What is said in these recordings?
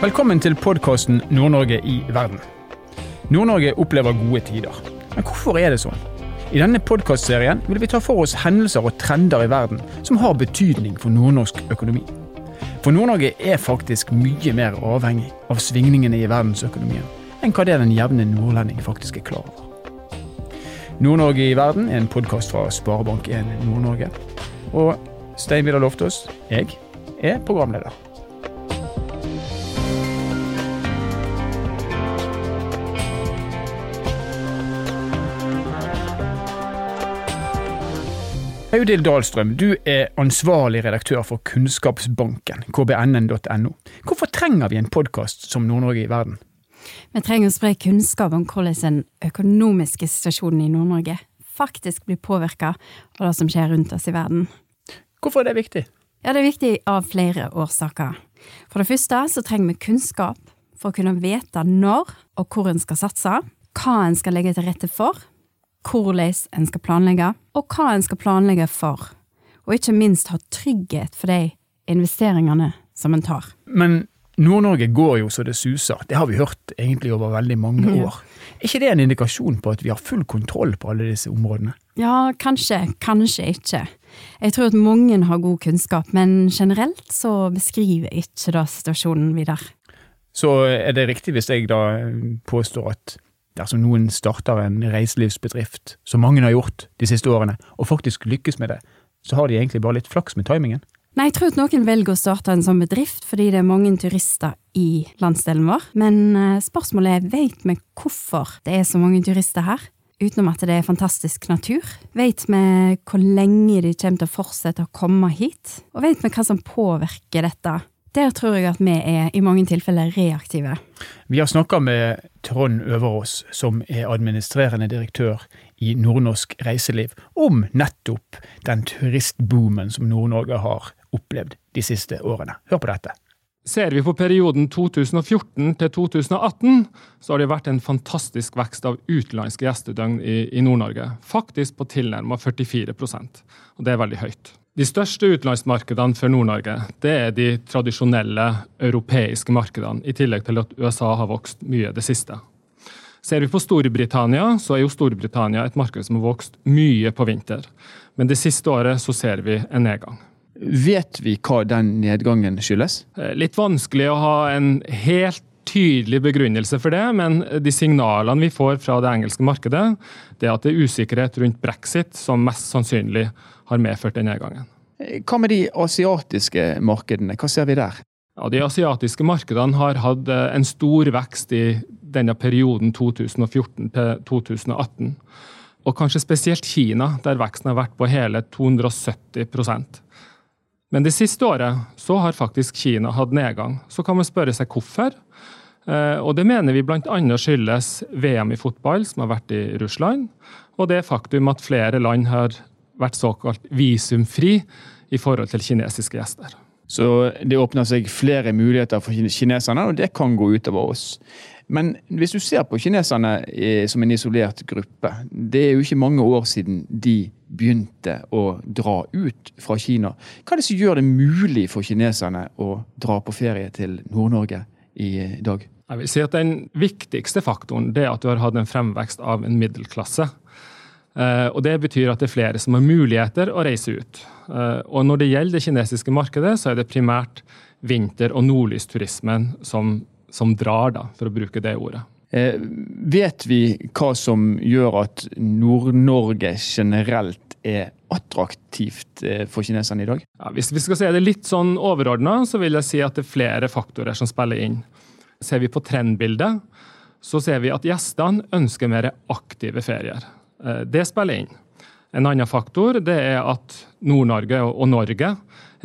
Velkommen til podkasten Nord-Norge i verden. Nord-Norge opplever gode tider. Men hvorfor er det sånn? I denne podkastserien vil vi ta for oss hendelser og trender i verden som har betydning for nordnorsk økonomi. For Nord-Norge er faktisk mye mer avhengig av svingningene i verdensøkonomien enn hva det den jevne nordlending faktisk er klar over. Nord-Norge i verden er en podkast fra Sparebank1 Nord-Norge. Og Stein Vidar Loftaas, jeg, er programleder. Audhild Dahlstrøm, du er ansvarlig redaktør for Kunnskapsbanken, kbnn.no. Hvorfor trenger vi en podkast som Nord-Norge i verden? Vi trenger å spre kunnskap om hvordan den økonomiske situasjonen i Nord-Norge faktisk blir påvirka av det som skjer rundt oss i verden. Hvorfor er det viktig? Ja, Det er viktig av flere årsaker. For det første så trenger vi kunnskap for å kunne vite når og hvor en skal satse, hva en skal legge til rette for, hvordan en skal planlegge, og hva en skal planlegge for. Og ikke minst ha trygghet for de investeringene som en tar. Men Nord-Norge går jo så det suser, det har vi hørt egentlig over veldig mange år. Er ikke det en indikasjon på at vi har full kontroll på alle disse områdene? Ja, kanskje, kanskje ikke. Jeg tror at mange har god kunnskap, men generelt så beskriver ikke da situasjonen videre. Så er det riktig hvis jeg da påstår at dersom noen starter en reiselivsbedrift, som mange har gjort de siste årene, og faktisk lykkes med det, så har de egentlig bare litt flaks med timingen? Nei, jeg tror at noen velger å starte en sånn bedrift fordi det er mange turister i landsdelen vår, men eh, spørsmålet er vet vi hvorfor det er så mange turister her? Utenom at det er fantastisk natur. Vet vi hvor lenge de kommer til å fortsette å komme hit? Og vet vi hva som påvirker dette? Der tror jeg at vi er i mange tilfeller reaktive. Vi har snakka med Trond Øverås, som er administrerende direktør i Nordnorsk Reiseliv, om nettopp den turistboomen som Nord-Norge har opplevd de siste årene. Hør på dette. Ser vi på perioden 2014 til 2018, så har det vært en fantastisk vekst av utenlandske gjestedøgn i, i Nord-Norge. Faktisk på tilnærmet 44% og det er veldig høyt. De største utenlandsmarkedene for Nord-Norge det er de tradisjonelle europeiske markedene, i tillegg til at USA har vokst mye det siste. Ser vi på Storbritannia, så er jo Storbritannia et marked som har vokst mye på vinter. Men det siste året så ser vi en nedgang. Vet vi hva den nedgangen skyldes? Eh, litt vanskelig å ha en helt tydelig begrunnelse for det, men de signalene vi får fra det engelske markedet, det er at det er usikkerhet rundt brexit som mest sannsynlig har medført den nedgangen. Hva med de asiatiske markedene, hva ser vi der? Ja, De asiatiske markedene har hatt eh, en stor vekst i denne perioden 2014 til 2018. Og kanskje spesielt Kina, der veksten har vært på hele 270% Men det siste året så har faktisk Kina hatt nedgang. Så kan man spørre seg hvorfor. Eh, og Det mener vi bl.a. skyldes VM i fotball, som har vært i Russland, og det faktum at flere land har vært såkalt visumfri i forhold til kinesiske gjester. Så det åpner seg flere muligheter for kineserne, og det kan gå utover oss. Men hvis du ser på kineserne som en isolert gruppe, det er jo ikke mange år siden de begynte å dra ut fra Kina. Hva er det som gjør det mulig for kineserne å dra på ferie til Nord-Norge i dag? Jeg vil si at Den viktigste faktoren det er at du har hatt en fremvekst av en middelklasse. Eh, og Det betyr at det er flere som har muligheter å reise ut. Eh, og Når det gjelder det kinesiske markedet, så er det primært vinter- og nordlysturismen som, som drar, da, for å bruke det ordet. Eh, vet vi hva som gjør at Nord-Norge generelt er attraktivt eh, for kineserne i dag? Ja, hvis vi skal si det litt sånn overordna, så vil jeg si at det er flere faktorer som spiller inn. Ser vi på trendbildet, så ser vi at gjestene ønsker mer aktive ferier. Eh, det spiller inn. En annen faktor det er at Nord-Norge og Norge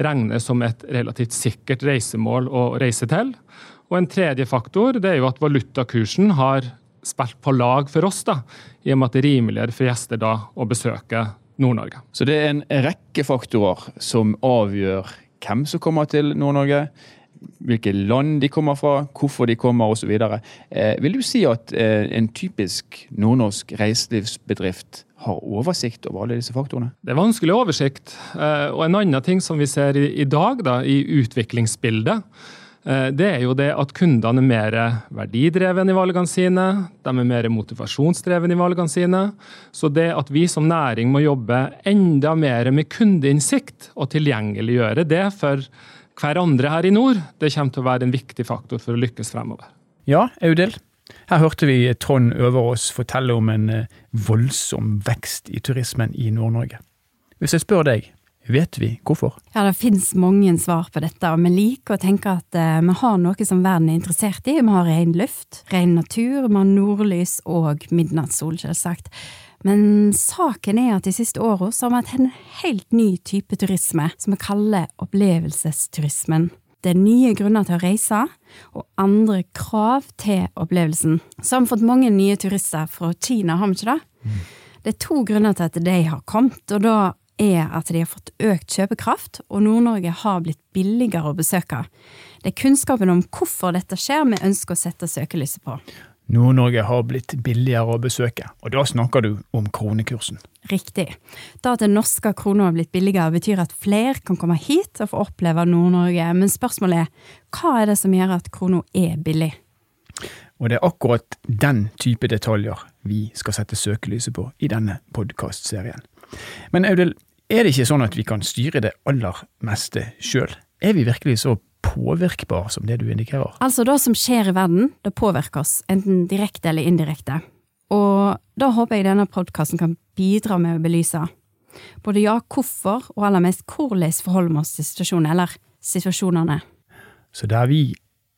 regnes som et relativt sikkert reisemål å reise til. Og En tredje faktor det er jo at valutakursen har spilt på lag for oss, da, i og med at det er rimeligere for gjester da å besøke Nord-Norge. Så det er en rekke faktorer som avgjør hvem som kommer til Nord-Norge, hvilke land de kommer fra, hvorfor de kommer osv. Eh, vil du si at eh, en typisk nordnorsk reiselivsbedrift har oversikt over alle disse faktorene? Det er vanskelig oversikt. Eh, og en annen ting som vi ser i, i dag, da, i utviklingsbildet, Eh, det er jo det at kundene er mer verdidreven i valgene sine. De er mer motivasjonsdreven i valgene sine. Så det at vi som næring må jobbe enda mer med kundeinnsikt og tilgjengeliggjøre det for hverandre her i nord, det kommer til å være en viktig faktor for å lykkes fremover. Ja, Audhild. Her hørte vi Trond Øverås fortelle om en eh, voldsom vekst i turismen i Nord-Norge. Hvis jeg spør deg, vet vi hvorfor? Ja, Det finnes mange svar på dette, og vi liker å tenke at uh, vi har noe som verden er interessert i. Vi har ren luft, ren natur, vi har nordlys og midnattssol, selvsagt. Men saken er at de siste åra har vi hatt en helt ny type turisme, som vi kaller opplevelsesturismen. Det er nye grunner til å reise, og andre krav til opplevelsen. Så har vi fått mange nye turister fra Kina, har vi ikke det? Mm. Det er to grunner til at de har kommet, og da er at de har fått økt kjøpekraft, og Nord-Norge har blitt billigere å besøke. Det er kunnskapen om hvorfor dette skjer vi ønsker å sette søkelyset på. Nord-Norge har blitt billigere å besøke, og da snakker du om kronekursen. Riktig. Da at den norske krona har blitt billigere, betyr at flere kan komme hit og få oppleve Nord-Norge, men spørsmålet er hva er det som gjør at krona er billig? Og det er akkurat den type detaljer vi skal sette søkelyset på i denne podkastserien. Men Audhild, er det ikke sånn at vi kan styre det aller meste sjøl? Er vi virkelig så påvirkbare som det du indikerer? Altså, det som skjer i verden, det påvirker oss, enten direkte eller indirekte. Og da håper jeg denne podkasten kan bidra med å belyse både ja, hvorfor, og aller mest hvordan forholder vi oss til situasjonen, eller situasjonene. Så der vi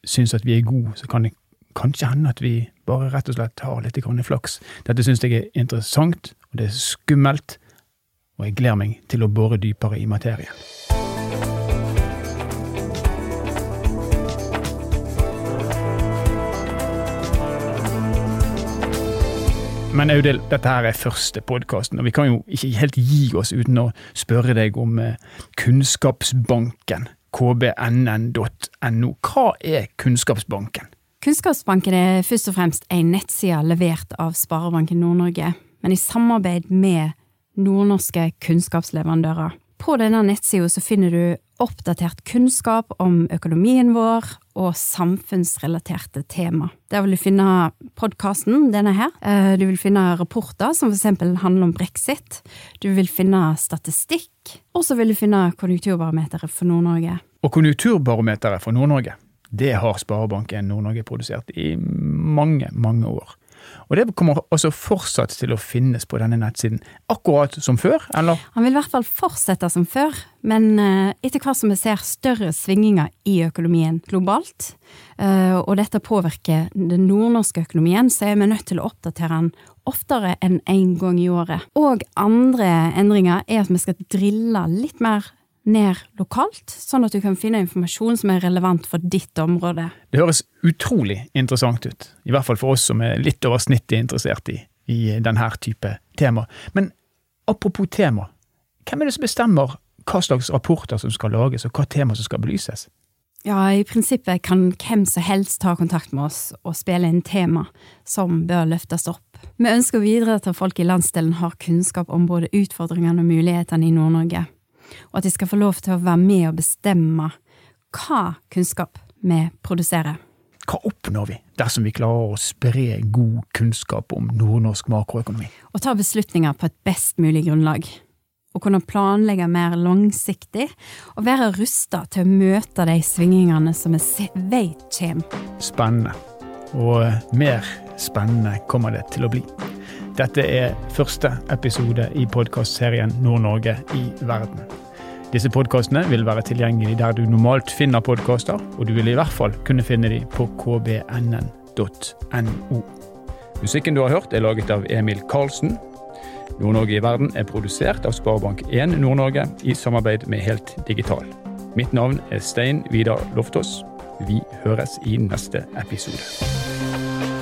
syns at vi er gode, så kan det kanskje hende at vi bare rett og slett har litt flaks. Dette syns jeg er interessant, og det er skummelt, og jeg gleder meg til å bore dypere i materien. Men Audhild, dette her er første podkasten, og vi kan jo ikke helt gi oss uten å spørre deg om eh, Kunnskapsbanken, kbnn.no. Hva er Kunnskapsbanken? Kunnskapsbanken er først og fremst en nettside levert av Sparebanken Nord-Norge, men i samarbeid med nordnorske kunnskapsleverandører. På denne nettsida finner du oppdatert kunnskap om økonomien vår og samfunnsrelaterte tema. Der vil du finne podkasten, denne her. Eh, du vil finne rapporter som f.eks. handler om brexit. Du vil finne statistikk, og så vil du finne konjunkturbarometeret for Nord-Norge. Og konjunkturbarometeret for Nord-Norge, det har Sparebanken Nord-Norge produsert i mange, mange år. Og det kommer også fortsatt til å finnes på denne nettsiden, akkurat som før, eller? Han vil i hvert fall fortsette som før, men eh, etter hvert som vi ser større svingninger i økonomien globalt, eh, og dette påvirker den nordnorske økonomien, så er vi nødt til å oppdatere den oftere enn én en gang i året. Og andre endringer er at vi skal drille litt mer ned lokalt, sånn at du kan finne informasjon som er relevant for ditt område. Det høres utrolig interessant ut, i hvert fall for oss som er litt over snittet interessert i, i denne type tema. Men apropos tema, hvem er det som bestemmer hva slags rapporter som skal lages, og hva tema som skal belyses? Ja, i prinsippet kan hvem som helst ta kontakt med oss og spille inn tema som bør løftes opp. Vi ønsker videre at folk i landsdelen har kunnskap om både utfordringene og mulighetene i Nord-Norge og at de skal få lov til å være med og bestemme hva kunnskap vi produserer. Hva oppnår vi dersom vi klarer å spre god kunnskap om nordnorsk makroøkonomi? Å ta beslutninger på et best mulig grunnlag. Å kunne planlegge mer langsiktig, og være rusta til å møte de svingingene som vi vet kommer. Spennende. Og mer spennende kommer det til å bli. Dette er første episode i podkastserien Nord-Norge i verden. Disse podkastene vil være tilgjengelige der du normalt finner podkaster, og du vil i hvert fall kunne finne dem på kbnn.no. Musikken du har hørt, er laget av Emil Karlsen. Nord-Norge i verden er produsert av Sparebank1 Nord-Norge i samarbeid med Helt Digital. Mitt navn er Stein Vidar Loftaas. Vi høres i neste episode.